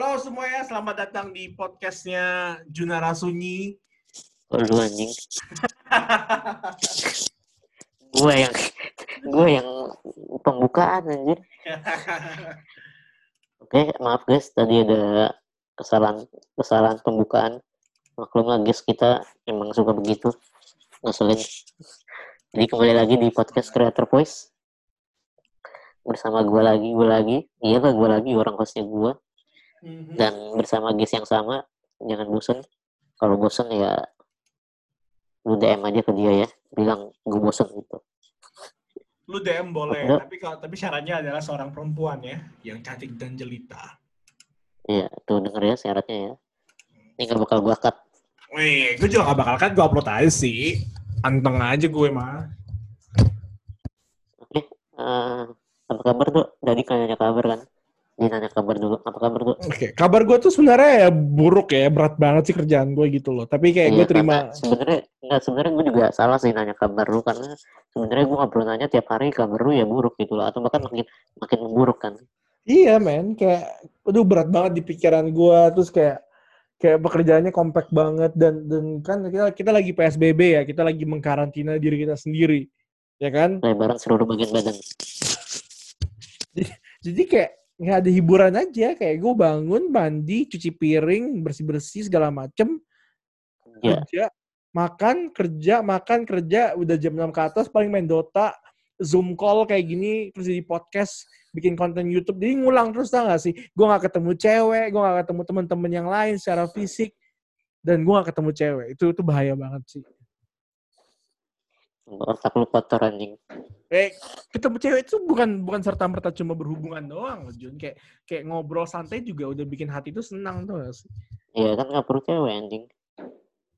Halo semuanya, selamat datang di podcastnya Junara Sunyi. Lu anjing. Gua yang gua yang pembukaan anjir. Oke, maaf guys, tadi ada kesalahan kesalahan pembukaan. Maklum lah guys, kita emang suka begitu. Ngeselin. Jadi kembali lagi di podcast Creator Voice. Bersama gua lagi, gua lagi. Iya lah, gua lagi orang hostnya gua. Mhm. Dan bersama guys yang sama. Jangan bosen. Kalau bosen ya lu DM aja ke dia ya. Bilang gue bosen gitu. Lu DM boleh, tapi kalau tapi syaratnya adalah seorang perempuan ya, yang cantik dan jelita. Iya, tuh denger ya syaratnya ya. Ini gak bakal gua cut. Wih, gue juga gak bakal kan gue upload aja sih. Anteng aja gue mah. Oke, eh, apa kabar tuh? Tadi kan nanya kabar kan? Dia nanya kabar dulu. Apa kabar tuh? Oke, kabar gue tuh sebenarnya ya buruk ya, berat banget sih kerjaan gue gitu loh. Tapi kayak gue Iya, terima. karena Sebenarnya nggak sebenarnya gue juga salah sih nanya kabar lu karena sebenarnya gue nggak perlu nanya tiap hari kabar lu ya buruk gitu loh atau bahkan makin makin memburuk kan. Iya men, kayak aduh berat banget di pikiran gua terus kayak kayak pekerjaannya kompak banget dan dan kan kita kita lagi PSBB ya, kita lagi mengkarantina diri kita sendiri. Ya kan? Lebaran seluruh bagian badan. Jadi kayak nggak ada hiburan aja, kayak gue bangun, mandi, cuci piring, bersih-bersih segala macem, Ya, kerja, makan, kerja, makan, kerja, udah jam 6 ke atas paling main Dota, Zoom call kayak gini, terus jadi podcast, bikin konten YouTube, jadi ngulang terus tau gak sih? Gue gak ketemu cewek, gue gak ketemu teman-teman yang lain secara fisik, dan gue gak ketemu cewek. Itu itu bahaya banget sih. Otak lu kotor anjing. Eh, ketemu cewek itu bukan bukan serta merta cuma berhubungan doang, Jun. Kayak kayak ngobrol santai juga udah bikin hati itu senang tuh? Iya kan nggak perlu cewek anjing.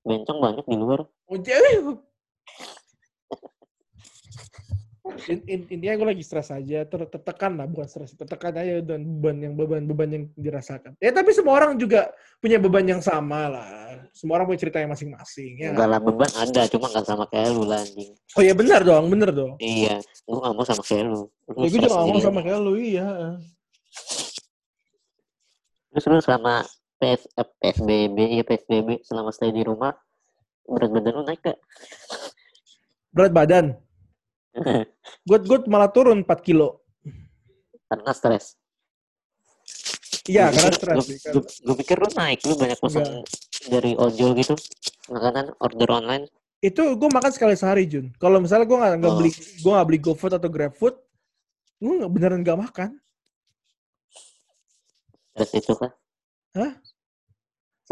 Bencong banyak di luar. Oh, cewek. In- in- intinya gue lagi stres aja, ter tertekan lah, bukan stres, tertekan aja dan beban yang beban beban yang dirasakan. Ya tapi semua orang juga punya beban yang sama lah. Semua orang punya cerita yang masing-masing. Ya. Enggak lah beban ada, cuma nggak sama kayak lu lah anjing. Oh iya benar dong, benar dong. Iya, gue nggak mau sama kayak lu. Ya, gue juga sendirian. sama kayak lu, iya. Terus lu selama PS, eh, PSBB, ya PSBB, selama stay di rumah, berat badan lu naik gak? Berat badan. Gue gue malah turun 4 kilo. Karena stres. Iya, karena stres. Gua pikir lu naik, lu banyak pesan dari ojol gitu. Makanan, order online. Itu gue makan sekali sehari, Jun. Kalau misalnya gue nggak Oh. beli gue nggak beli GoFood atau GrabFood, gue nggak beneran nggak makan. Stres itu kah? Hah?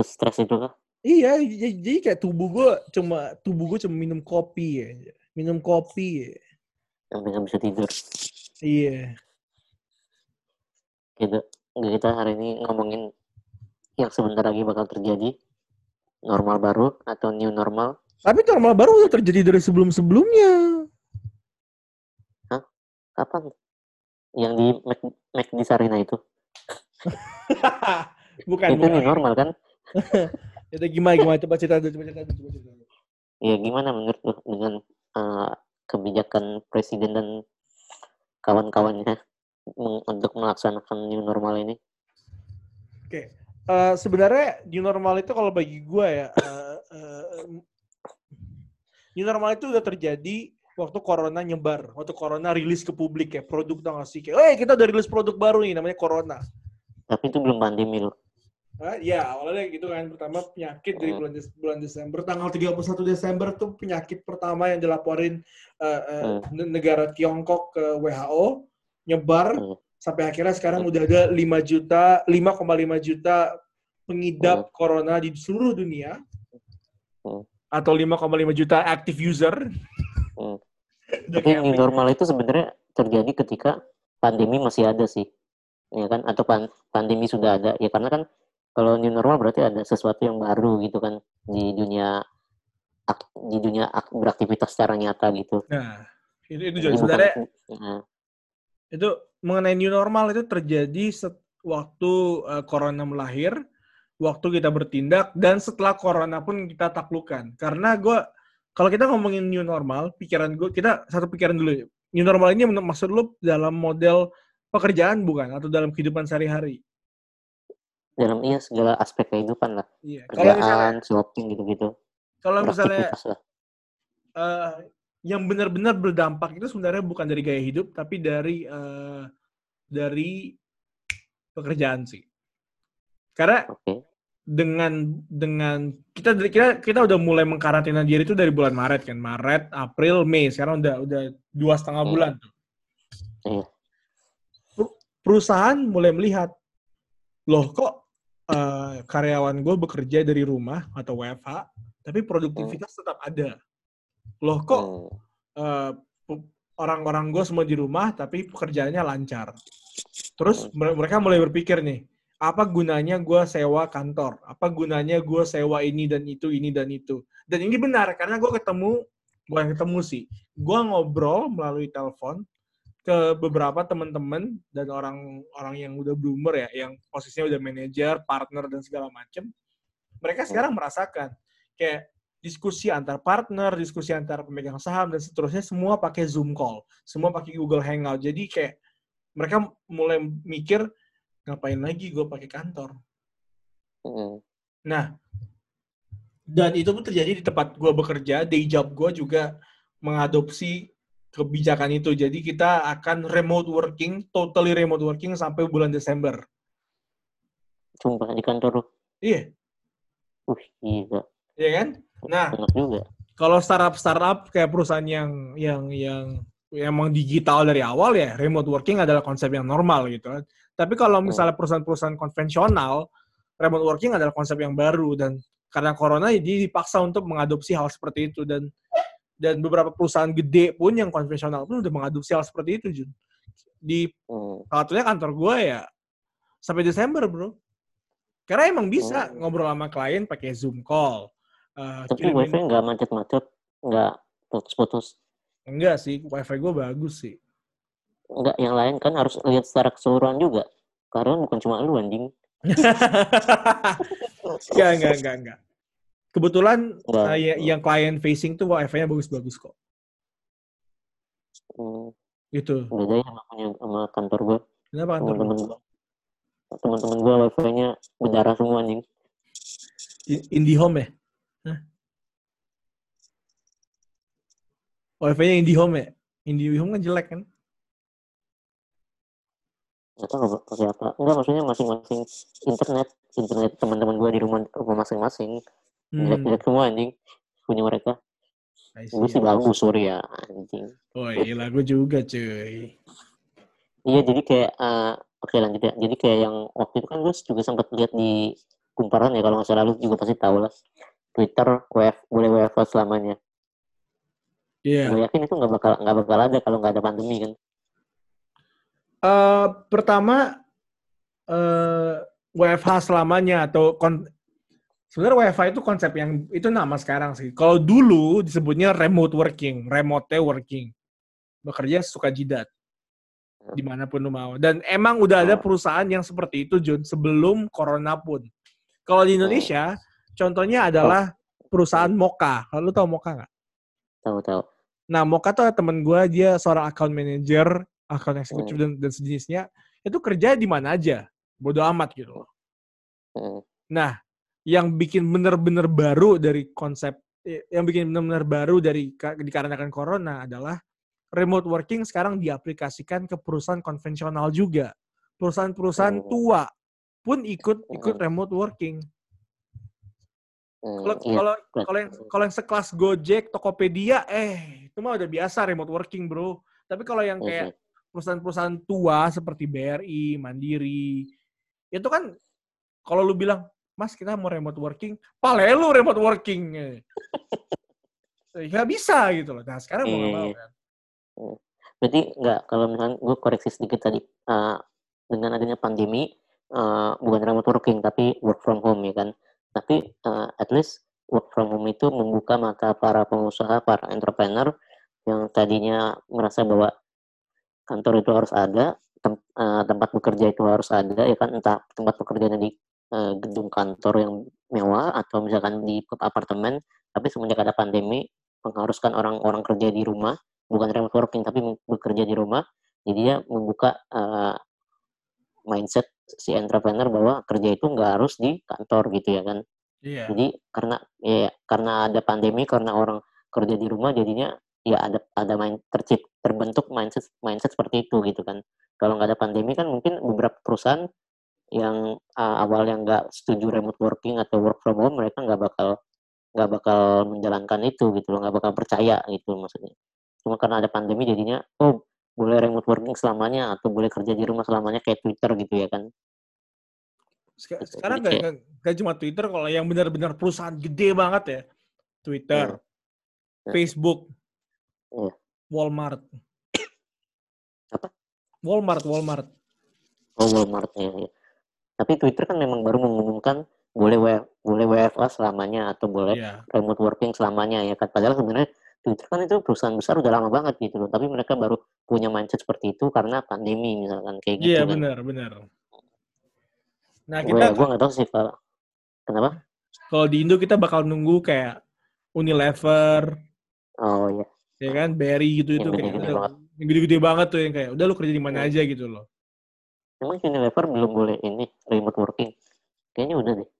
Stres itu kah? Iya, jadi kayak tubuh gue cuma tubuh gue cuma minum kopi ya, minum kopi. Ya. Sampai nggak bisa tidur. Iya. Gitu. Nggak, Kita hari ini ngomongin yang sebentar lagi bakal terjadi. Normal baru atau new normal. Tapi normal baru udah terjadi dari sebelum-sebelumnya. Kapan? Yang di Mac, Mac di Sarina itu. bukan, itu new bukan. normal kan? Itu gimana gimana coba cerita dulu, coba cerita dulu, coba cerita dulu. Ya gimana menurut lu dengan eh, kebijakan presiden dan kawan-kawannya untuk melaksanakan new normal ini? Oke. Eh, sebenarnya new normal itu kalau bagi gue ya eh, eh, new normal itu udah terjadi waktu corona nyebar, waktu corona rilis ke publik ya produk tau gak sih kayak, eh kita udah rilis produk baru nih namanya corona. Tapi itu belum pandemi loh. Ah, ya awalnya gitu kan pertama penyakit dari bulan, Des- bulan Desember tanggal 31 Desember tuh penyakit pertama yang dilaporin Hmm. ne- negara Tiongkok ke WHO nyebar Hmm. sampai akhirnya sekarang udah ada 5 juta 5,5 juta pengidap corona di seluruh dunia Hmm. atau 5,5 juta active user. Hmm. Tapi new apa- normal itu sebenarnya terjadi ketika pandemi masih ada sih. Ya kan? Atau pan- pandemi sudah ada. Ya karena kan kalau new normal berarti ada sesuatu yang baru gitu kan di dunia di dunia ak- beraktivitas secara nyata gitu. Nah, itu itu Jadi juga sebenarnya Nah, itu mengenai new normal itu terjadi set- waktu eh, corona melahir, waktu kita bertindak dan setelah corona pun kita taklukkan. Karena gue kalau kita ngomongin new normal, pikiran gue kita satu pikiran dulu. New normal ini menurut- maksud lu dalam model pekerjaan bukan atau dalam kehidupan sehari-hari? Dalam iya segala aspek kehidupan lah Iya. Kerjaan shopping gitu-gitu kalau misalnya eh, yang benar-benar berdampak itu sebenarnya bukan dari gaya hidup, tapi dari eh, dari pekerjaan sih. Karena oke dengan dengan kita kita kita udah mulai mengkarantina diri itu dari bulan Maret kan Maret April Mei sekarang udah udah dua setengah Hmm. bulan tuh. Per- perusahaan mulai melihat loh kok eh, karyawan gue bekerja dari rumah atau WFH tapi produktivitas tetap ada loh kok Hmm. eh, orang-orang gue semua di rumah tapi pekerjaannya lancar. Terus mere- mereka mulai berpikir nih, apa gunanya gue sewa kantor? Apa gunanya gue sewa ini dan itu, ini dan itu? Dan ini benar karena gue ketemu, bukan ketemu sih, gue ngobrol melalui telepon ke beberapa teman-teman dan orang-orang yang udah bloomer ya, yang posisinya udah manajer, partner dan segala macem. Mereka sekarang merasakan kayak diskusi antar partner, diskusi antar pemegang saham dan seterusnya semua pakai Zoom call, semua pakai Google Hangout. Jadi kayak mereka mulai mikir ngapain lagi gue pakai kantor. Hmm. Nah, dan itu pun terjadi di tempat gue bekerja, day job gue juga mengadopsi kebijakan itu. Jadi kita akan remote working, totally remote working sampai bulan Desember. Sumpah di kantor. Iya, Wih, gila. iya kan? Nah, kalau startup startup kayak perusahaan yang yang yang yang emang digital dari awal ya remote working adalah konsep yang normal gitu kan. Tapi kalau misalnya perusahaan-perusahaan konvensional remote working adalah konsep yang baru dan karena corona jadi dipaksa untuk mengadopsi hal seperti itu dan dan beberapa perusahaan gede pun yang konvensional pun udah mengadopsi hal seperti itu Jun. Di Hmm. salah satunya kantor gue ya sampai Desember bro. Karena emang bisa Oh. ngobrol sama klien pakai Zoom call. Eh, Tapi wifi nggak macet-macet, nggak putus-putus. Enggak sih, wifi gue bagus sih. Nggak, yang lain kan harus lihat secara keseluruhan juga. Karena bukan cuma lu anjing. enggak, enggak, enggak, enggak. Kebetulan eh, ya- yang client facing tuh wifi-nya bagus-bagus kok. Hmm, Gitu. beda ya sama sama kantor gua. Kenapa kantor lu? Teman-teman gua. Teman-teman gua wifi-nya berdarah semua. I- IndiHome ya? Hah? Wifi-nya IndiHome ya? IndiHome kan jelek kan? Tahu nggak pakai apa. Enggak, maksudnya masing-masing internet. Internet teman-teman gua di rumah, rumah masing-masing. Hmm, Jelek-jelek semua anjing. Punya mereka. Gue sih bagus, sorry ya. Anjing. Oh iya, gue juga cuy. Iya, jadi kayak, eh, oke lanjut ya. Jadi kayak yang waktu itu kan gue juga sempat lihat di kumparan ya, kalau nggak salah lu juga pasti tahu lah. Twitter WF, boleh WFH selamanya. Iya. Gue yakin itu nggak bakal nggak bakal ada kalau nggak ada pandemi kan. Eh, pertama eh WFH selamanya atau kon sebenarnya WFH itu konsep yang itu nama sekarang sih. Kalau dulu disebutnya remote working, remote working, bekerja suka jidat di mana pun lu mau. Dan emang udah ada perusahaan yang seperti itu Jun sebelum corona pun. Kalau di Indonesia contohnya adalah perusahaan Moka. Lalu tahu Moka nggak? Tahu-tahu. Nah, Moka tuh temen gue, dia seorang account manager, account eksekutif dan, dan sejenisnya. Itu kerja di mana aja. Bodoh amat gitu loh. Hmm. Nah, yang bikin bener-bener baru dari konsep, yang bikin bener-bener baru dari ka- dikarenakan corona adalah remote working sekarang diaplikasikan ke perusahaan konvensional juga. Perusahaan-perusahaan Oh. tua pun ikut ikut Hmm. remote working. Hmm, Kalau iya. kalau kalau yang kalau yang sekelas Gojek, Tokopedia, eh itu mah udah biasa remote working, Bro. Tapi kalau yang kayak sih. perusahaan-perusahaan tua seperti BRI, Mandiri, itu kan kalau lu bilang, "Mas, kita mau remote working." Pale lu remote working. Eh, Nggak bisa gitu loh. Nah, sekarang mau nggak mau Iya. kan. Berarti nggak, kalau misalnya gue koreksi sedikit tadi, eh, dengan adanya pandemi, eh, bukan remote working, tapi work from home ya kan. Tapi eh, at least work from home itu membuka mata para pengusaha, para entrepreneur yang tadinya merasa bahwa kantor itu harus ada, tem- eh, tempat bekerja itu harus ada, ya kan, entah tempat bekerjanya di eh, gedung kantor yang mewah atau misalkan di apartemen, tapi semenjak ada pandemi mengharuskan orang-orang kerja di rumah, bukan remote working tapi bekerja di rumah, jadi dia membuka eh, mindset si entrepreneur bahwa kerja itu nggak harus di kantor gitu ya kan Iya. jadi karena ya karena ada pandemi karena orang kerja di rumah jadinya ya ada ada main tercip terbentuk mindset mindset seperti itu gitu kan kalau nggak ada pandemi kan mungkin beberapa perusahaan yang uh, awalnya nggak setuju remote working atau work from home mereka nggak bakal nggak bakal menjalankan itu gitu loh nggak bakal percaya gitu maksudnya cuma karena ada pandemi jadinya oh boleh remote working selamanya atau boleh kerja di rumah selamanya kayak Twitter gitu ya kan Gitu. Sekarang nggak cuma Twitter, kalau yang benar-benar perusahaan gede banget ya, Twitter, Hmm. Facebook, Iya. Walmart. Apa? Walmart, Walmart. oh Walmart ya, ya. Tapi Twitter kan memang baru mengumumkan boleh W- boleh WFA selamanya atau boleh Iya. remote working selamanya ya kan padahal sebenarnya Twitter kan itu perusahaan besar udah lama banget gitu loh tapi mereka baru punya mindset seperti itu karena pandemi misalkan kayak gitu Iya, kan benar, benar. Nah, kita gue nggak tahu sih Pak. kenapa kalau di Indo kita bakal nunggu kayak Unilever, oh iya ya kan, Berry gitu itu Yang kayak gede-gede udah- banget. gede-gede banget tuh yang kayak udah lu kerja di mana Hmm. aja gitu loh. Emang Unilever belum boleh ini remote working kayaknya udah deh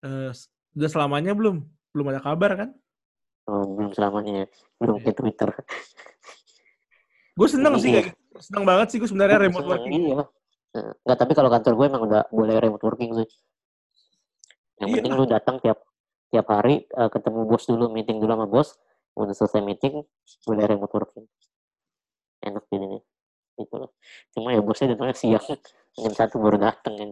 Eh, udah selamanya belum? Belum ada kabar kan? oh, belum selamanya ya. belum Iya. kayak Twitter Gue seneng sih Iya. kayak seneng banget sih gue sebenarnya Gua remote seneng, working. iya Eh, nggak tapi kalau kantor gue emang udah boleh remote working sih yang Iya penting lu datang tiap tiap hari eh, ketemu bos dulu meeting dulu sama bos udah selesai meeting boleh remote working enak jadinya itu loh cuma ya bosnya datangnya siang jam satu baru datang kan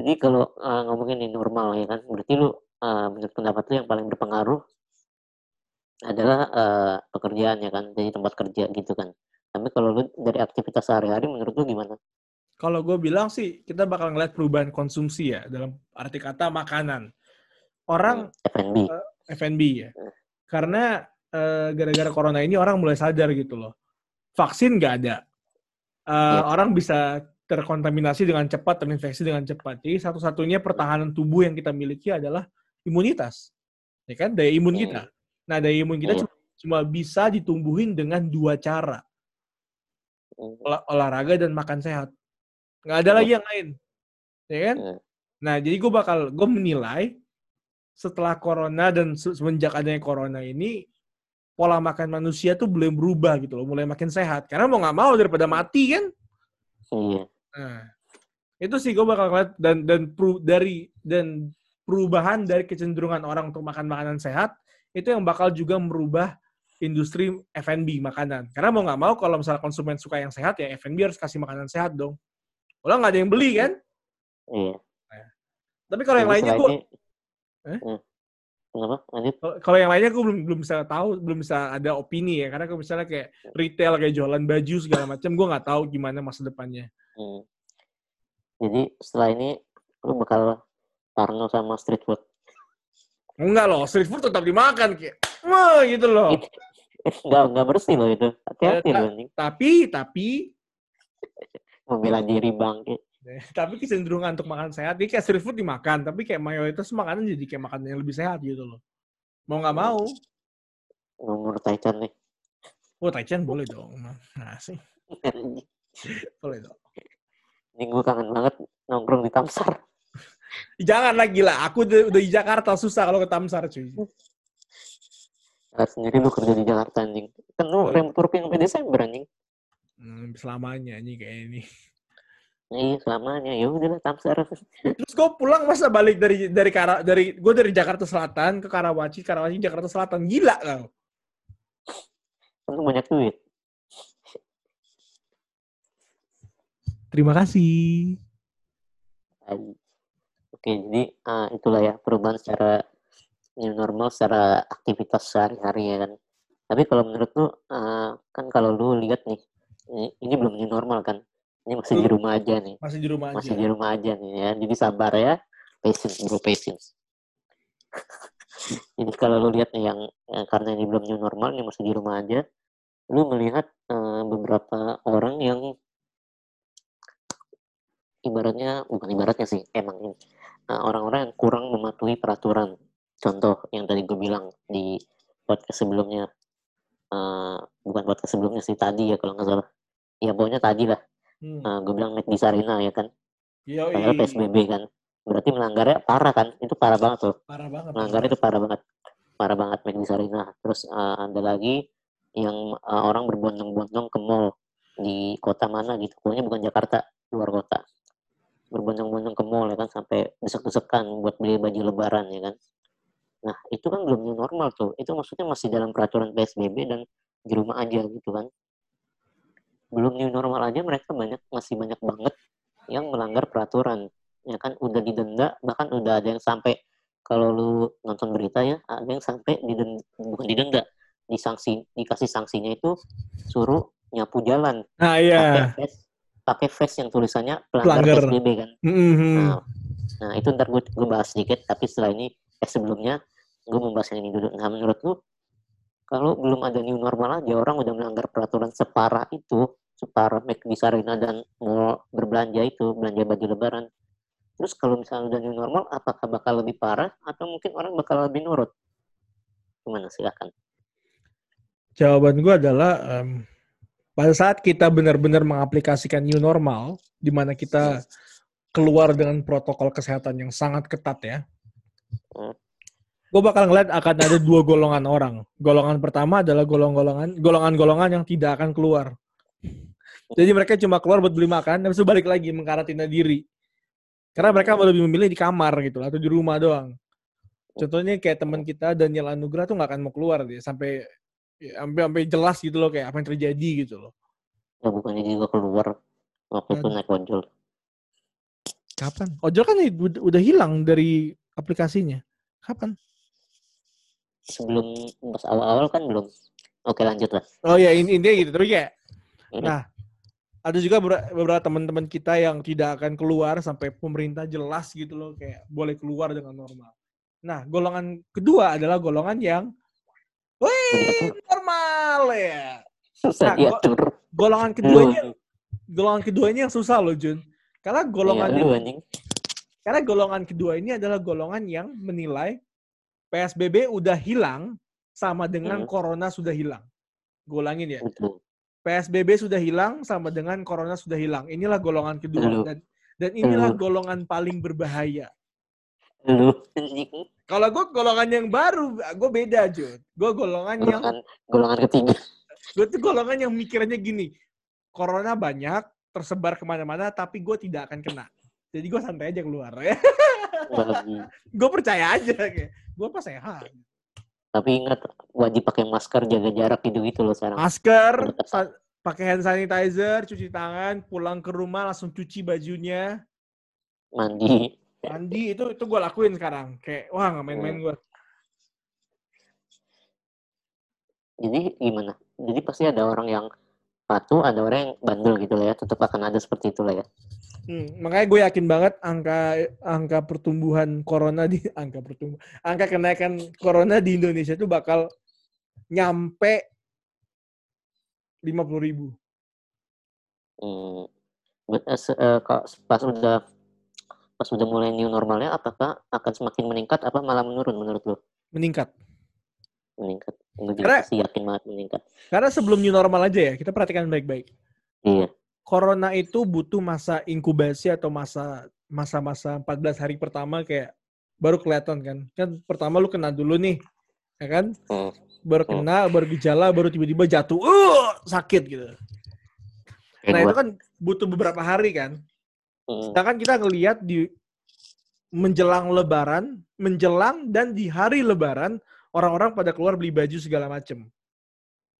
jadi kalau eh, ngomongin ini normal ya kan berarti lu eh, menurut pendapat lu yang paling berpengaruh adalah eh, pekerjaan ya kan jadi tempat kerja gitu kan tapi kalau lu dari aktivitas sehari-hari menurut lu gimana Kalau gue bilang sih kita bakal ngeliat perubahan konsumsi ya dalam arti kata makanan. Orang F&B F&B ya. Karena eh, gara-gara corona ini orang mulai sadar gitu loh. Vaksin nggak ada. Eh, Iya. Orang bisa terkontaminasi dengan cepat, terinfeksi dengan cepat. Jadi satu-satunya pertahanan tubuh yang kita miliki adalah imunitas. Ya kan? Daya imun Hmm. kita. Nah, daya imun kita Iya. cuma, cuma bisa ditumbuhin dengan dua cara. Hmm. Olah- olahraga dan makan sehat. Nggak ada Iya. lagi yang lain. Ya kan? Hmm. Nah, jadi gue bakal, gue menilai setelah corona dan se- semenjak adanya corona ini, pola makan manusia tuh belum berubah gitu loh, mulai makin sehat. Karena mau nggak mau daripada mati kan. iya Nah, itu sih gue bakal ngeliat dan dan peru- dari dan perubahan dari kecenderungan orang untuk makan makanan sehat itu yang bakal juga merubah industri F&B makanan. Karena mau nggak mau kalau misalnya konsumen suka yang sehat ya F&B harus kasih makanan sehat dong. Kalau nggak ada yang beli kan. iya Tapi kalau yang lainnya gue Eh? Kalau- yang lainnya gue belum belum bisa tahu, belum bisa ada opini ya. Karena kalau misalnya kayak retail kayak jualan baju segala macam, gue nggak tahu gimana masa depannya. Hmm. jadi setelah ini lu bakal parno sama street food Enggak loh, street food tetap dimakan kayak, wah gitu loh. nggak nggak bersih loh itu hati-hati Ya, loh Tapi tapi membela diri bangke tapi kecenderungan untuk makan sehat, jadi kayak street food dimakan, tapi kayak mayoritas makanan jadi kayak makanan yang lebih sehat gitu loh. Mau nggak mau, nomor Taichan nih oh Taichan boleh dong. Nah sih, boleh dong. ini gue kangen banget nongkrong di Tamsar Jangan lagi lah, aku udah, udah di Jakarta susah kalau ke Tamsar cuy. Lihat sendiri lu kerja di Jakarta anjing kan lu Oh. remote working sampai Desember anjing Hmm, selamanya nih kayak ini. Iya selamanya ya udah lah Tamsar Terus gue pulang masa balik dari dari Kara, dari gue dari Jakarta Selatan ke Karawaci, Karawaci Jakarta Selatan gila kau. kan banyak duit Terima kasih. Oke, jadi ah, itulah ya perubahan secara new normal secara aktivitas sehari-hari ya kan. Tapi kalau menurut lu, ah, kan kalau lu lihat nih, ini, ini belum new normal kan? Ini masih di rumah aja nih, Masih di rumah masih aja. di rumah aja nih ya. Jadi sabar ya, patience bro, patience. jadi kalau lu lihat nih yang eh, karena ini belum new normal, ini masih di rumah aja, lu melihat eh, beberapa orang yang ibaratnya bukan ibaratnya sih emang ini uh, orang-orang yang kurang mematuhi peraturan contoh yang tadi gue bilang di podcast sebelumnya uh, bukan podcast sebelumnya sih tadi ya kalau nggak salah ya pokoknya tadi lah Hmm. Nah, gue bilang McD Sarina ya kan. Yoi. Padahal PSBB kan. Berarti melanggarnya parah kan. Itu parah banget tuh. Parah banget. Melanggarnya itu parah banget. Parah banget McD Sarina. Terus eh, ada lagi yang eh, orang berbondong-bondong ke mall di kota mana gitu. Pokoknya bukan Jakarta, luar kota. Berbondong-bondong ke mall ya kan sampai desek-desekan buat beli baju lebaran ya kan. Nah, itu kan belum normal tuh. Itu maksudnya masih dalam peraturan PSBB dan di rumah aja gitu kan. Belum new normal aja mereka banyak masih banyak banget yang melanggar peraturan. Ya kan udah didenda, bahkan udah ada yang sampai kalau lu nonton berita ya, ada yang sampai didenda, bukan didenda, disanksi, dikasih sanksinya itu suruh nyapu jalan pakai iya. vest pakai vest yang tulisannya pelanggar Pelanggar. PSBB kan. Mhm. Nah, nah itu ntar gue, gue bahas sedikit, tapi setelah ini, eh sebelumnya, gue membahas yang ini dulu. Nah, menurut lu, kalau belum ada new normal aja, orang udah melanggar peraturan separah itu, separah McD Sarina dan mau berbelanja itu, belanja baju lebaran. Terus kalau misalnya udah new normal, apakah bakal lebih parah, atau mungkin orang bakal lebih nurut? Gimana, silakan. Jawaban gue adalah em, pada saat kita benar-benar mengaplikasikan new normal, di mana kita keluar dengan protokol kesehatan yang sangat ketat ya, Hmm. gue bakal ngeliat akan ada dua golongan orang. Golongan pertama adalah golongan-golongan golongan-golongan yang tidak akan keluar. Jadi mereka cuma keluar buat beli makan, habis itu balik lagi mengkarantina diri. Karena mereka lebih memilih di kamar gitu atau di rumah doang. Contohnya kayak teman kita Daniel Anugrah tuh nggak akan mau keluar dia sampai ya, sampai sampai jelas gitu loh kayak apa yang terjadi gitu loh. Ya bukannya juga keluar, waktu itu naik ojol. Kapan? Ojol kan udah, hilang dari aplikasinya. Kapan? Sebelum pas awal-awal kan belum. Oke lanjut lah. Oh ya ini intinya gitu. Tapi kayak Hmm. nah ada juga beberapa, teman-teman kita yang tidak akan keluar sampai pemerintah jelas gitu loh kayak boleh keluar dengan normal. Nah, golongan kedua adalah golongan yang wih normal ya. Susah Nah, diatur. Golongan keduanya golongan keduanya yang susah loh Jun. Karena golongan lu anjing. karena golongan kedua ini adalah golongan yang menilai PSBB udah hilang sama dengan Hmm. corona sudah hilang. Gue ulangin ya. Betul. PSBB sudah hilang sama dengan corona sudah hilang. Inilah golongan kedua dan dan inilah golongan paling berbahaya. Kalau gue golongan yang baru, gue beda Jun. Gue golongan yang Golongan, golongan ketiga. gue tuh golongan yang mikirnya gini, corona banyak tersebar ke mana-mana, tapi gue tidak akan kena. Jadi gue santai aja keluar ya. Gue percaya aja gue apa sehat. Tapi ingat wajib pakai masker, jaga jarak gitu-gitu loh sekarang. Masker, pakai hand sanitizer, cuci tangan, pulang ke rumah langsung cuci bajunya, Mandi. mandi itu itu gue lakuin sekarang. Kayak wah nggak main-main gue. Jadi gimana? Jadi pasti ada orang yang patuh, ada orang yang bandel gitu lah ya. Tetap akan ada seperti itulah ya. Hmm, makanya gue yakin banget angka angka pertumbuhan corona di angka pertumbuhan angka kenaikan corona di Indonesia itu bakal nyampe 50 ribu. Hmm. Eh, eh, pas udah pas udah mulai new normalnya, apakah akan semakin meningkat apa malah menurun menurut lo? meningkat. Meningkat. Gue Karena- juga sih yakin banget meningkat. Karena sebelum new normal aja ya, kita perhatikan baik-baik. Iya. Corona itu butuh masa inkubasi atau masa masa-masa 14 hari pertama kayak baru kelihatan kan. Kan pertama lu kena dulu nih, ya kan? Hmm. Baru kena, baru gejala, baru tiba-tiba jatuh, uh, sakit gitu. Nah itu kan butuh beberapa hari kan. Hmm. Sedangkan kita ngelihat di menjelang lebaran, menjelang dan di hari lebaran, orang-orang pada keluar beli baju segala macem.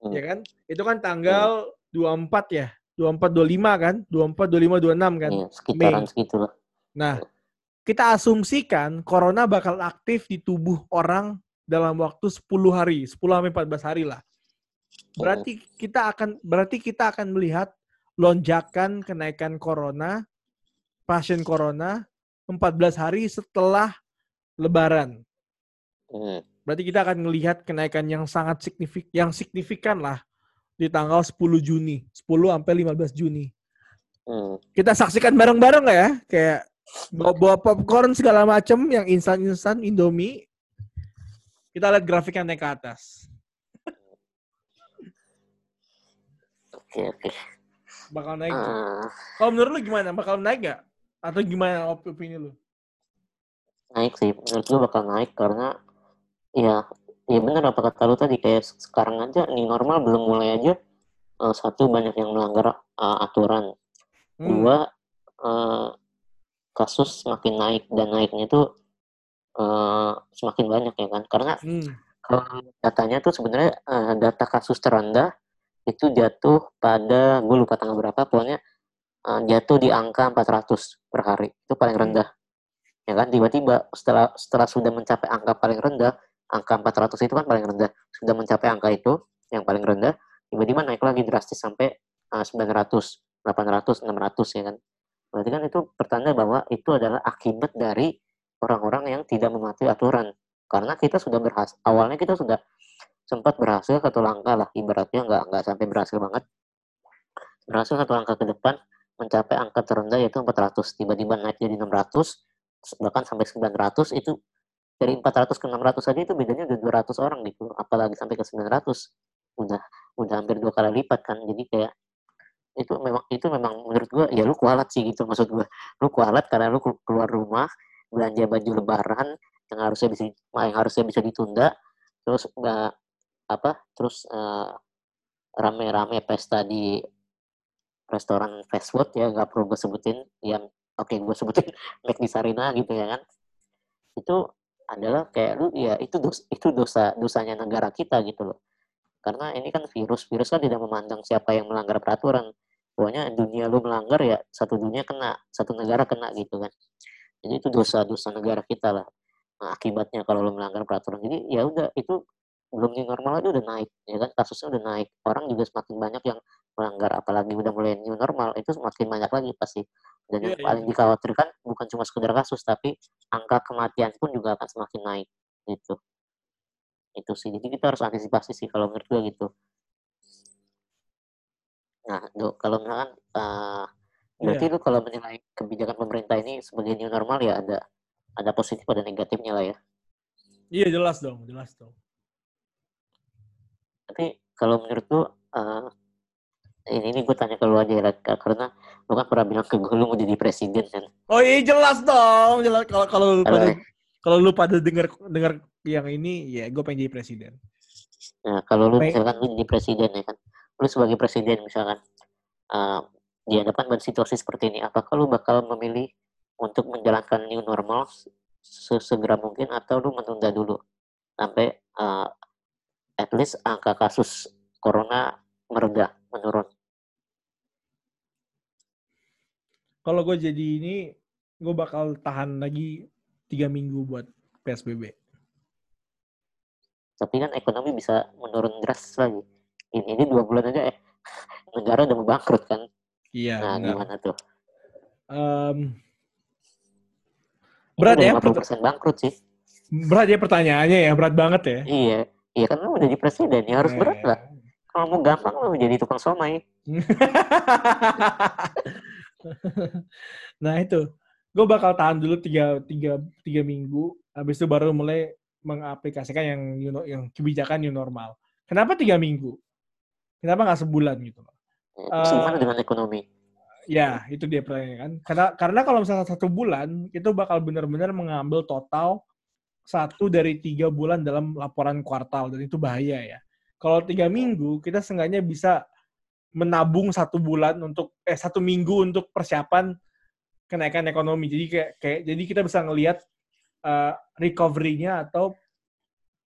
Hmm. Ya kan? Itu kan tanggal 24 ya. 24 25 kan? 24 25 26 kan? Iya, sekitaran segitu lah. Nah, kita asumsikan corona bakal aktif di tubuh orang dalam waktu 10 hari, 10 sampai 14 hari lah. Berarti kita akan berarti kita akan melihat lonjakan kenaikan corona pasien corona 14 hari setelah lebaran. Hmm. Berarti kita akan melihat kenaikan yang sangat signifikan yang signifikan lah di tanggal 10 Juni, 10 sampai 15 Juni. Hmm. Kita saksikan bareng-bareng ya? Kayak bawa, bawa popcorn segala macem yang instan-instan Indomie. Kita lihat grafik yang naik ke atas. Oke, oke. bakal naik. Eh, Kalau menurut lu gimana? Bakal naik nggak? Atau gimana op- opini lu? naik sih menurut gue bakal naik karena ya ya benar apa kata lu tadi kayak se- sekarang aja nih normal belum mulai aja eh, satu banyak yang melanggar eh, aturan Hmm. dua eh, kasus semakin naik dan naiknya tuh eh, semakin banyak ya kan karena Hmm. kalau datanya tuh sebenarnya eh, data kasus terendah itu jatuh pada gue lupa tanggal berapa pokoknya eh, jatuh di angka 400 per hari itu paling Hmm. rendah ya kan tiba-tiba setelah setelah sudah mencapai angka paling rendah angka 400 itu kan paling rendah. Sudah mencapai angka itu yang paling rendah tiba-tiba naik lagi drastis sampai eh, 900 800 600 ya kan? Berarti kan itu pertanda bahwa itu adalah akibat dari orang-orang yang tidak mematuhi aturan. Karena kita sudah berhasil awalnya kita sudah sempat berhasil satu langkah lah ibaratnya nggak nggak sampai berhasil banget. Berhasil satu langkah ke depan mencapai angka terendah yaitu 400 tiba-tiba naik jadi 600 bahkan sampai 900 itu dari 400 ke 600 saja itu bedanya udah 200 orang gitu apalagi sampai ke 900 udah udah hampir dua kali lipat kan. Jadi kayak itu memang itu memang menurut gua ya lu kualat sih gitu maksud gua. Lu kualat karena lu kelu- keluar rumah belanja baju lebaran yang harusnya bisa yang harusnya bisa ditunda terus nggak apa terus eh, rame-rame pesta di restoran fast food ya nggak perlu gue sebutin. Yang oke gue sebutin McD Sarina gitu ya kan. Itu adalah kayak lu ya itu dos, itu dosa dosanya negara kita gitu loh. Karena ini kan virus virus kan tidak memandang siapa yang melanggar peraturan. Pokoknya dunia lu melanggar ya satu dunia kena satu negara kena gitu kan. Jadi itu dosa dosa negara kita lah. Nah, akibatnya kalau lu melanggar peraturan. Jadi ya udah itu belum normal aja udah naik ya kan? Kasusnya udah naik. Orang juga semakin banyak yang melanggar apalagi udah mulai new normal itu semakin banyak lagi pasti dan yang Iya, iya. paling dikhawatirkan bukan cuma sekedar kasus tapi angka kematian pun juga akan semakin naik gitu itu sih jadi kita harus antisipasi sih kalau menurut gue gitu nah Dok, kalau misalkan eh, berarti Iya. lu kalau menilai kebijakan pemerintah ini sebagai new normal ya ada ada positif ada negatifnya lah ya Iya jelas dong, jelas dong. tapi kalau menurut lu eh, ini ini gue tanya ke lu aja ya karena lu kan pernah bilang ke gue lu mau jadi presiden kan Oh iya jelas dong, jelas kalau kalau lu Kalau- pada kalau lu pada dengar dengar yang ini ya gue pengen jadi presiden. Nah, kalau lu Baik. misalkan lu jadi presiden ya kan, lu sebagai presiden misalkan uh, dihadapkan pada situasi seperti ini, apakah lu bakal memilih untuk menjalankan new normal sesegera mungkin atau lu menunda dulu sampai uh, at least angka kasus corona mereda, menurun? Kalau gue jadi ini, gue bakal tahan lagi tiga minggu buat PSBB. Tapi kan ekonomi bisa menurun drastis lagi. Ini, ini dua bulan aja eh negara udah mau bangkrut kan? Iya. Nah, benar. gimana tuh? Ini berat ya, 50% pert- bangkrut sih. berat ya pertanyaannya ya, berat banget ya. Iya, iya kan lu udah jadi presiden, ya harus berat Eh. lah. Kalau mau gampang lu jadi tukang somai. nah itu, gue bakal tahan dulu tiga, tiga, tiga minggu, habis itu baru mulai mengaplikasikan yang new no- yang kebijakan new normal. Kenapa tiga minggu? Kenapa nggak sebulan gitu? loh? Terus Eh, dengan ekonomi? Ya, itu dia pertanyaannya kan. Karena karena kalau misalnya satu bulan itu bakal benar-benar mengambil total satu dari tiga bulan dalam laporan kuartal dan itu bahaya ya. Kalau tiga minggu kita seenggaknya bisa menabung satu bulan untuk eh satu minggu untuk persiapan kenaikan ekonomi. Jadi kayak, kayak jadi kita bisa ngelihat eh, recovery-nya atau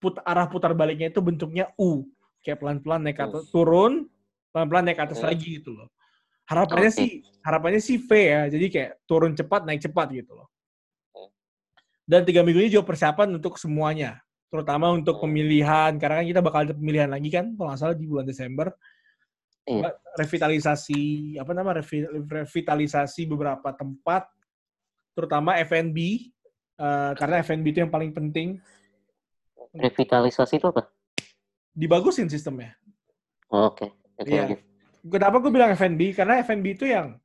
put, arah putar baliknya itu bentuknya U, kayak pelan-pelan naik atas, turun, pelan-pelan naik atas lagi gitu loh. Harapannya Oke. sih harapannya sih V ya, jadi kayak turun cepat naik cepat gitu loh. Dan tiga minggu ini juga persiapan untuk semuanya, terutama untuk pemilihan karena kan kita bakal ada pemilihan lagi kan kalau nggak salah di bulan Desember. Iya. Revitalisasi apa nama revi- revitalisasi beberapa tempat, terutama F&B eh, karena F&B itu yang paling penting Revitalisasi itu apa? dibagusin sistemnya. Oh, Oke, oke Iya. Kenapa gue bilang F&B? Karena F&B itu yang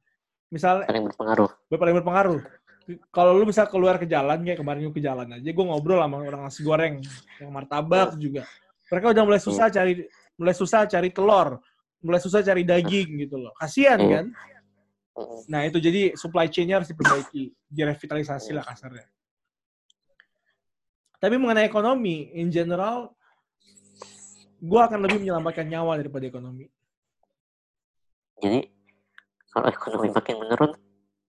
misal Paling berpengaruh. paling berpengaruh. Kalau lu bisa keluar ke jalan kayak kemarin gue ke jalan aja, gue ngobrol sama orang nasi goreng, yang martabak juga. Mereka udah mulai susah cari mulai susah cari telur. Mulai susah cari daging gitu loh. Kasihan Iya. kan? Mm. Nah itu jadi supply chain-nya harus diperbaiki, direvitalisasi lah kasarnya. Tapi mengenai ekonomi, in general, gue akan lebih menyelamatkan nyawa daripada ekonomi. Jadi kalau ekonomi makin menurun,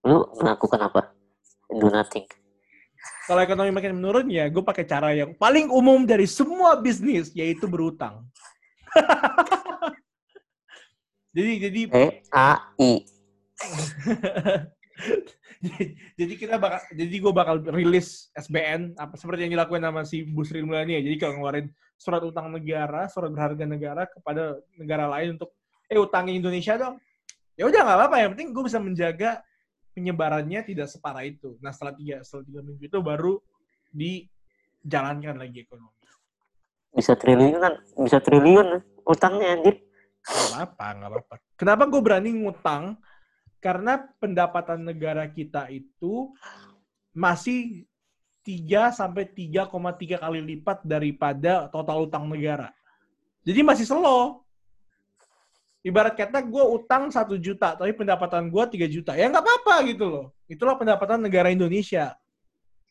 lu melakukan apa? Do nothing. Kalau ekonomi makin menurun ya, gue pakai cara yang paling umum dari semua bisnis, yaitu berutang. jadi jadi E A I. jadi kita bakal jadi gue bakal rilis SBN apa seperti yang dilakukan sama si Bu Sri Mulyani ya. Jadi kalau ngeluarin surat utang negara, surat berharga negara kepada negara lain untuk eh utangin Indonesia dong. Ya udah nggak apa-apa, yang penting gue bisa menjaga penyebarannya tidak separah itu. Nah setelah tiga setelah tiga minggu itu baru dijalankan lagi ekonomi. Bisa triliunan, bisa triliun utangnya anjir. Apa-apa, nggak apa-apa. Kenapa gue berani ngutang? Karena pendapatan negara kita itu masih 3 sampai 3,3 kali lipat daripada total utang negara. Jadi masih slow. Ibarat kata gue utang 1 juta, tapi pendapatan gue 3 juta. Ya nggak apa-apa gitu loh. Itulah pendapatan negara Indonesia.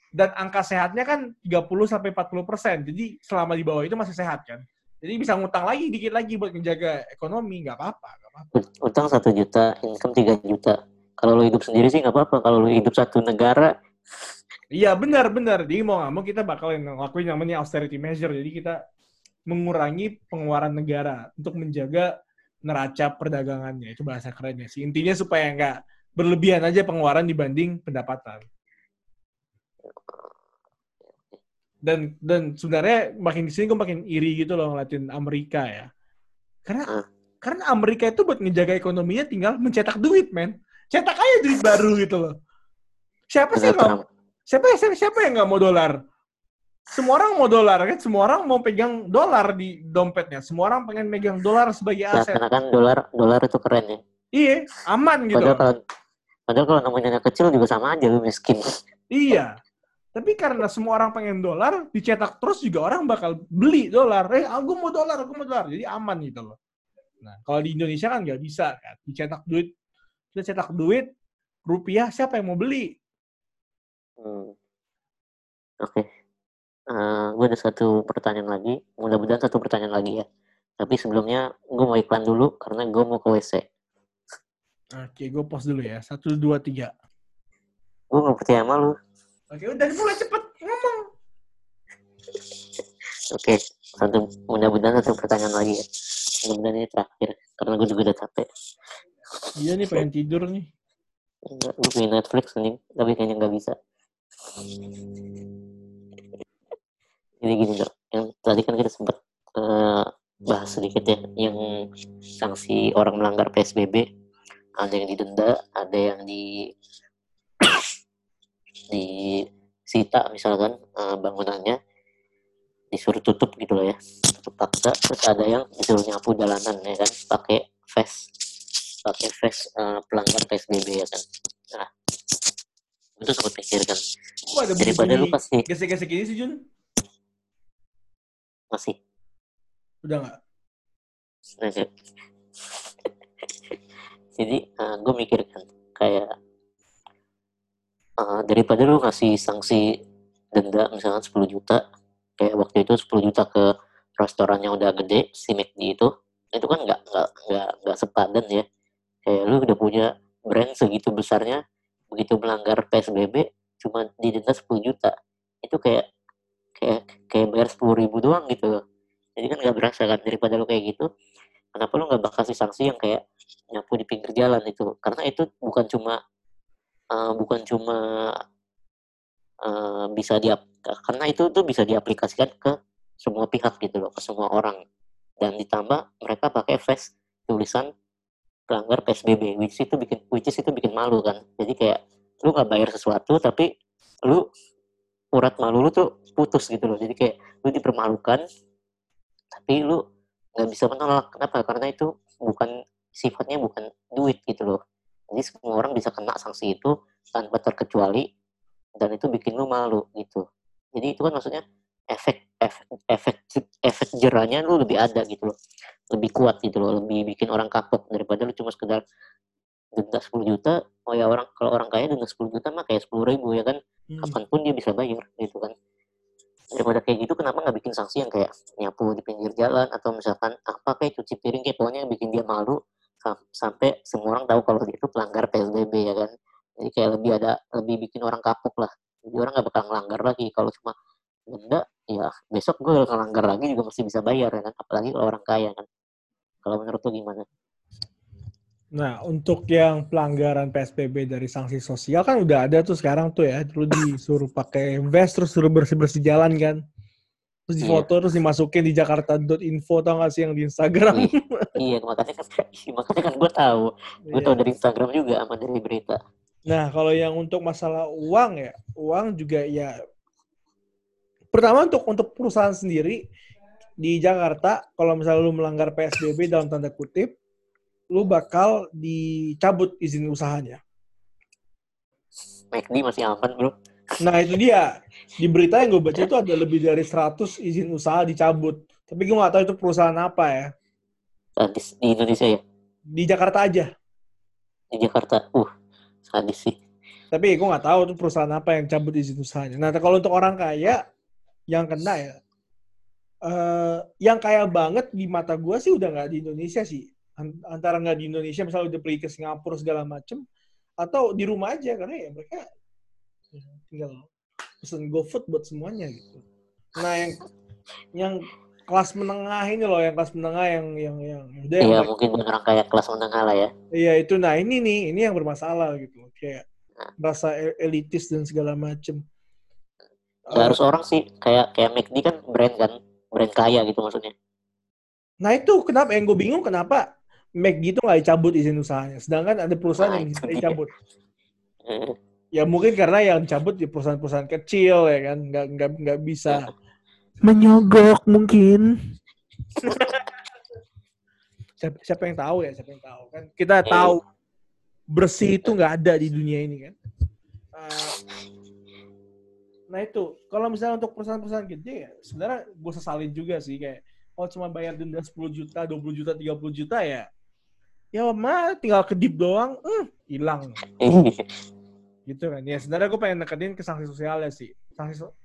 Dan angka sehatnya kan 30 sampai 40 persen. Jadi selama di bawah itu masih sehat kan. Jadi bisa ngutang lagi dikit lagi buat menjaga ekonomi, nggak apa-apa. nggak apa-apa. Ut- Utang satu juta, income 3 juta. Kalau lu hidup sendiri sih nggak apa-apa. Kalau lu hidup satu negara, Iya benar benar. Jadi mau nggak mau kita bakal ngelakuin yang namanya austerity measure. Jadi kita mengurangi pengeluaran negara untuk menjaga neraca perdagangannya. Itu bahasa kerennya sih. Intinya supaya nggak berlebihan aja pengeluaran dibanding pendapatan. Dan dan sebenarnya makin di sini gue makin iri gitu loh ngeliatin Amerika ya. Karena Ah. karena Amerika itu buat ngejaga ekonominya tinggal mencetak duit, men. Cetak aja duit baru gitu loh. Siapa sih nggak siapa siapa, siapa yang nggak mau dolar? Semua orang mau dolar kan, semua orang mau pegang dolar di dompetnya. Semua orang pengen megang dolar sebagai aset. karena kan dolar dolar itu keren ya. Iya, aman gitu. Padahal kalau padahal kalau namanya kecil juga sama aja lu miskin. Iya. Tapi karena semua orang pengen dolar, dicetak terus juga orang bakal beli dolar. Eh, aku mau dolar, aku mau dolar. Jadi aman gitu loh. Nah, kalau di Indonesia kan nggak bisa kan. Dicetak duit, kita cetak duit, rupiah siapa yang mau beli? Hmm. Oke. Eh, gue ada satu pertanyaan lagi. Mudah-mudahan satu pertanyaan lagi ya. Tapi sebelumnya gue mau iklan dulu karena gue mau ke WC. Oke, gue pause dulu ya. Satu, dua, tiga. Gue gak percaya sama lu. Oke, udah mulai cepet ngomong. Oke, satu mudah-mudahan satu pertanyaan lagi ya. Mudah-mudahan ini terakhir karena gue juga udah capek. Iya nih pengen tidur nih. Enggak, gue punya Netflix nih, tapi kayaknya nggak bisa. Jadi gini dok, yang tadi kan kita sempat eh, bahas sedikit ya, yang sanksi orang melanggar PSBB, ada yang didenda, ada yang di disita misalkan eh, bangunannya disuruh tutup gitu loh ya, tutup paksa, terus ada yang disuruh nyapu jalanan ya kan, pakai vest, pakai vest eh, pelanggar PSBB ya kan. Nah, itu sempat pikir kan, ada daripada lu kasih gesek-gesek ini sih, Jun? masih Udah nggak? Jadi gue mikir kan kayak eh, daripada lu ngasih sanksi denda misalkan 10 juta kayak waktu itu 10 juta ke restoran yang udah gede si McD itu itu kan nggak nggak nggak nggak sepadan ya. Kayak lu udah punya brand segitu besarnya begitu melanggar PSBB cuma didenda 10 juta. Itu kayak kayak kayak bayar 10 ribu doang gitu jadi kan nggak berasa kan daripada lu kayak gitu kenapa lu nggak bakal kasih sanksi yang kayak nyapu di pinggir jalan itu? Karena itu bukan cuma eh, bukan cuma eh, bisa di karena itu tuh bisa diaplikasikan ke semua pihak gitu loh ke semua orang. Dan ditambah mereka pakai face tulisan pelanggar PSBB which itu bikin which itu bikin malu kan. Jadi kayak lu nggak bayar sesuatu tapi lu urat malu lu tuh putus gitu loh. Jadi kayak lu dipermalukan tapi lu nggak bisa menolak. Kenapa? Karena itu bukan sifatnya bukan duit gitu loh jadi semua orang bisa kena sanksi itu tanpa terkecuali dan itu bikin lu malu gitu. Jadi itu kan maksudnya efek efek efek efek jerahnya lu lebih ada gitu loh. Lebih kuat gitu loh lebih bikin orang kapok. Daripada lu cuma sekedar denda 10 juta oh ya orang kalau orang kaya denda 10 juta mah kayak sepuluh ribu ya kan? Hmm. kapan pun dia bisa bayar gitu kan. Daripada kayak gitu kenapa nggak bikin sanksi yang kayak nyapu di pinggir jalan atau misalkan apa kayak cuci piring kayak pokoknya yang bikin dia malu sampai semua orang tahu kalau itu pelanggar PSBB ya kan? Jadi kayak lebih ada lebih bikin orang kapok lah. Jadi orang nggak bakal ngelanggar lagi. Kalau cuma denda ya besok gue ngelanggar lagi juga masih bisa bayar ya kan? Apalagi kalau orang kaya kan? Kalau menurut lu gimana? Nah, untuk yang pelanggaran PSBB dari sanksi sosial kan udah ada tuh sekarang tuh ya. Dulu disuruh pakai vest terus suruh bersih-bersih jalan kan. Terus Iya. difoto terus dimasukin di jakarta.info tau gak sih yang di Instagram. Iya. iya makanya kan makanya kan gue tahu gue Iya. tahu dari Instagram juga sama dari berita Nah, kalau yang untuk masalah uang ya, uang juga ya pertama untuk untuk perusahaan sendiri di Jakarta kalau misalnya lu melanggar PSBB dalam tanda kutip, lu bakal dicabut izin usahanya. McD masih aman bro Nah, itu dia. Di berita yang gue baca itu ada lebih dari 100 izin usaha dicabut. Tapi gue nggak tahu itu perusahaan apa ya. sadis di Indonesia ya Di Jakarta aja. di Jakarta uh sadis sih Tapi gue nggak tahu itu perusahaan apa yang cabut izin usahanya. Nah, kalau untuk orang kaya yang kena ya, eh yang kaya banget di mata gue sih udah nggak di Indonesia sih. An- Antara nggak di Indonesia, misalnya udah pergi ke Singapura segala macem, atau di rumah aja karena ya mereka ya, tinggal pesen GoFood buat semuanya gitu. Nah, yang yang kelas menengah ini loh, yang kelas menengah yang yang yang udah yang Iya mereka- mungkin buat orang kaya kelas menengah lah ya. Iya itu nah ini nih ini yang bermasalah gitu kayak rasa e- elitis dan segala macem. ya harus orang sih kayak kayak McD kan brand kan brand kaya gitu maksudnya. Nah itu kenapa? Yang gue bingung kenapa McD itu nggak dicabut izin usahanya, sedangkan ada perusahaan Nah, yang bisa dicabut. Ya mungkin karena yang dicabut di perusahaan-perusahaan kecil ya kan, nggak nggak nggak bisa menyogok mungkin. siapa, siapa yang tahu ya, siapa yang tahu kan? Kita tahu bersih itu nggak ada di dunia ini kan. Eh, nah itu, kalau misalnya untuk perusahaan-perusahaan gede ya, sebenarnya gue sesalin juga sih kayak kalau cuma bayar denda 10 juta, 20 juta, 30 juta ya, ya mah tinggal kedip doang, eh, hilang. gitu kan. Ya sebenarnya gue pengen nekenin ke sanksi sosialnya sih. Sanksi so-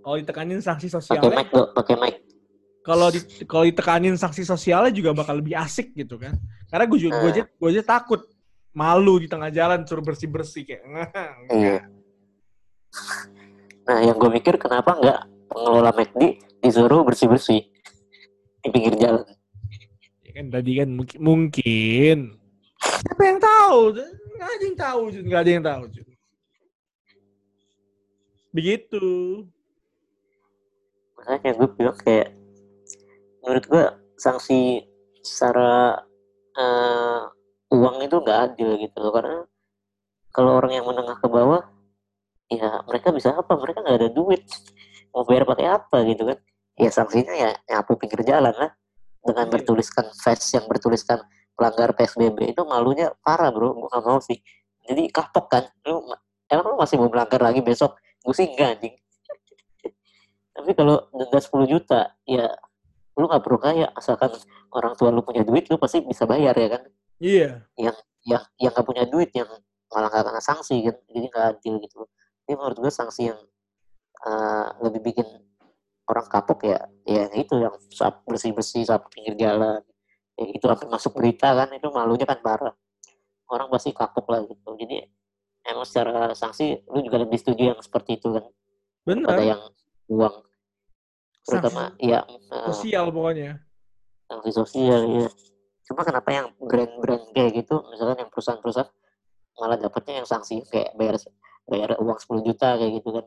kalau ditekanin sanksi pakai sosialnya, mic pakai mic kalau di, kalau ditekanin sanksi sosialnya juga bakal lebih asik gitu kan. Karena gue juga gue aja, gue aja takut malu di tengah jalan suruh bersih bersih kayak iya nah yang gue mikir kenapa nggak pengelola McD disuruh bersih bersih di pinggir jalan Ya kan tadi kan mungkin, mungkin. Siapa yang tahu? Nggak ada yang tahu, Jun. Nggak ada yang tahu, Jun. Begitu. makanya gue bilang kayak menurut gue sanksi secara eh, uang itu nggak adil gitu loh karena kalau orang yang menengah ke bawah ya mereka bisa apa mereka nggak ada duit mau bayar pakai apa gitu kan ya sanksinya ya nyapu pinggir jalan lah dengan Iya. bertuliskan vest yang bertuliskan pelanggar PSBB itu malunya parah bro. Gue gak mau sih. Jadi kapok kan. Lu emang lu masih mau melanggar lagi besok? Gue sih enggak anjing. Tapi kalau denda 10 juta ya lu gak perlu kaya. Asalkan orang tua lu punya duit lu pasti bisa bayar ya kan? Iya. yang yang gak punya duit yang malah gak kena sanksi kan? Jadi gak adil gitu. Ini menurut gue sanksi yang eh, lebih bikin orang kapok ya ya itu yang bersih bersih saat pinggir jalan itu sampai masuk berita kan itu malunya kan parah orang pasti kapok lah gitu. Jadi emang secara sanksi lu juga lebih setuju yang seperti itu kan? Benar. yang uang. Terutama Sanksi ya sosial pokoknya. sanksi sosial ya cuma kenapa yang brand-brand kayak gitu misalkan yang perusahaan-perusahaan malah dapatnya yang sanksi kayak bayar bayar uang 10 juta kayak gitu kan.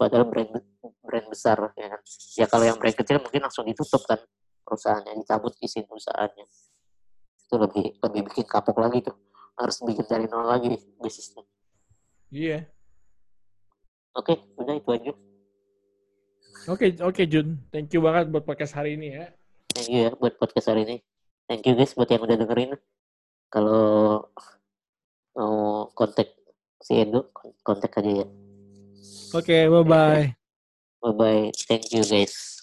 Padahal brand brand besar ya kan? Ya kalau yang brand kecil mungkin langsung ditutup kan perusahaannya dicabut izin perusahaannya itu lebih lebih bikin kapok lagi tuh harus bikin dari nol lagi bisnisnya Iya. oke udah itu aja Oke, oke Jun. Thank you banget buat podcast hari ini ya. thank you ya buat podcast hari ini thank you guys buat yang udah dengerin kalau mau kontak si Edo kontak aja ya Oke, bye-bye. Bye bye. Thank you guys.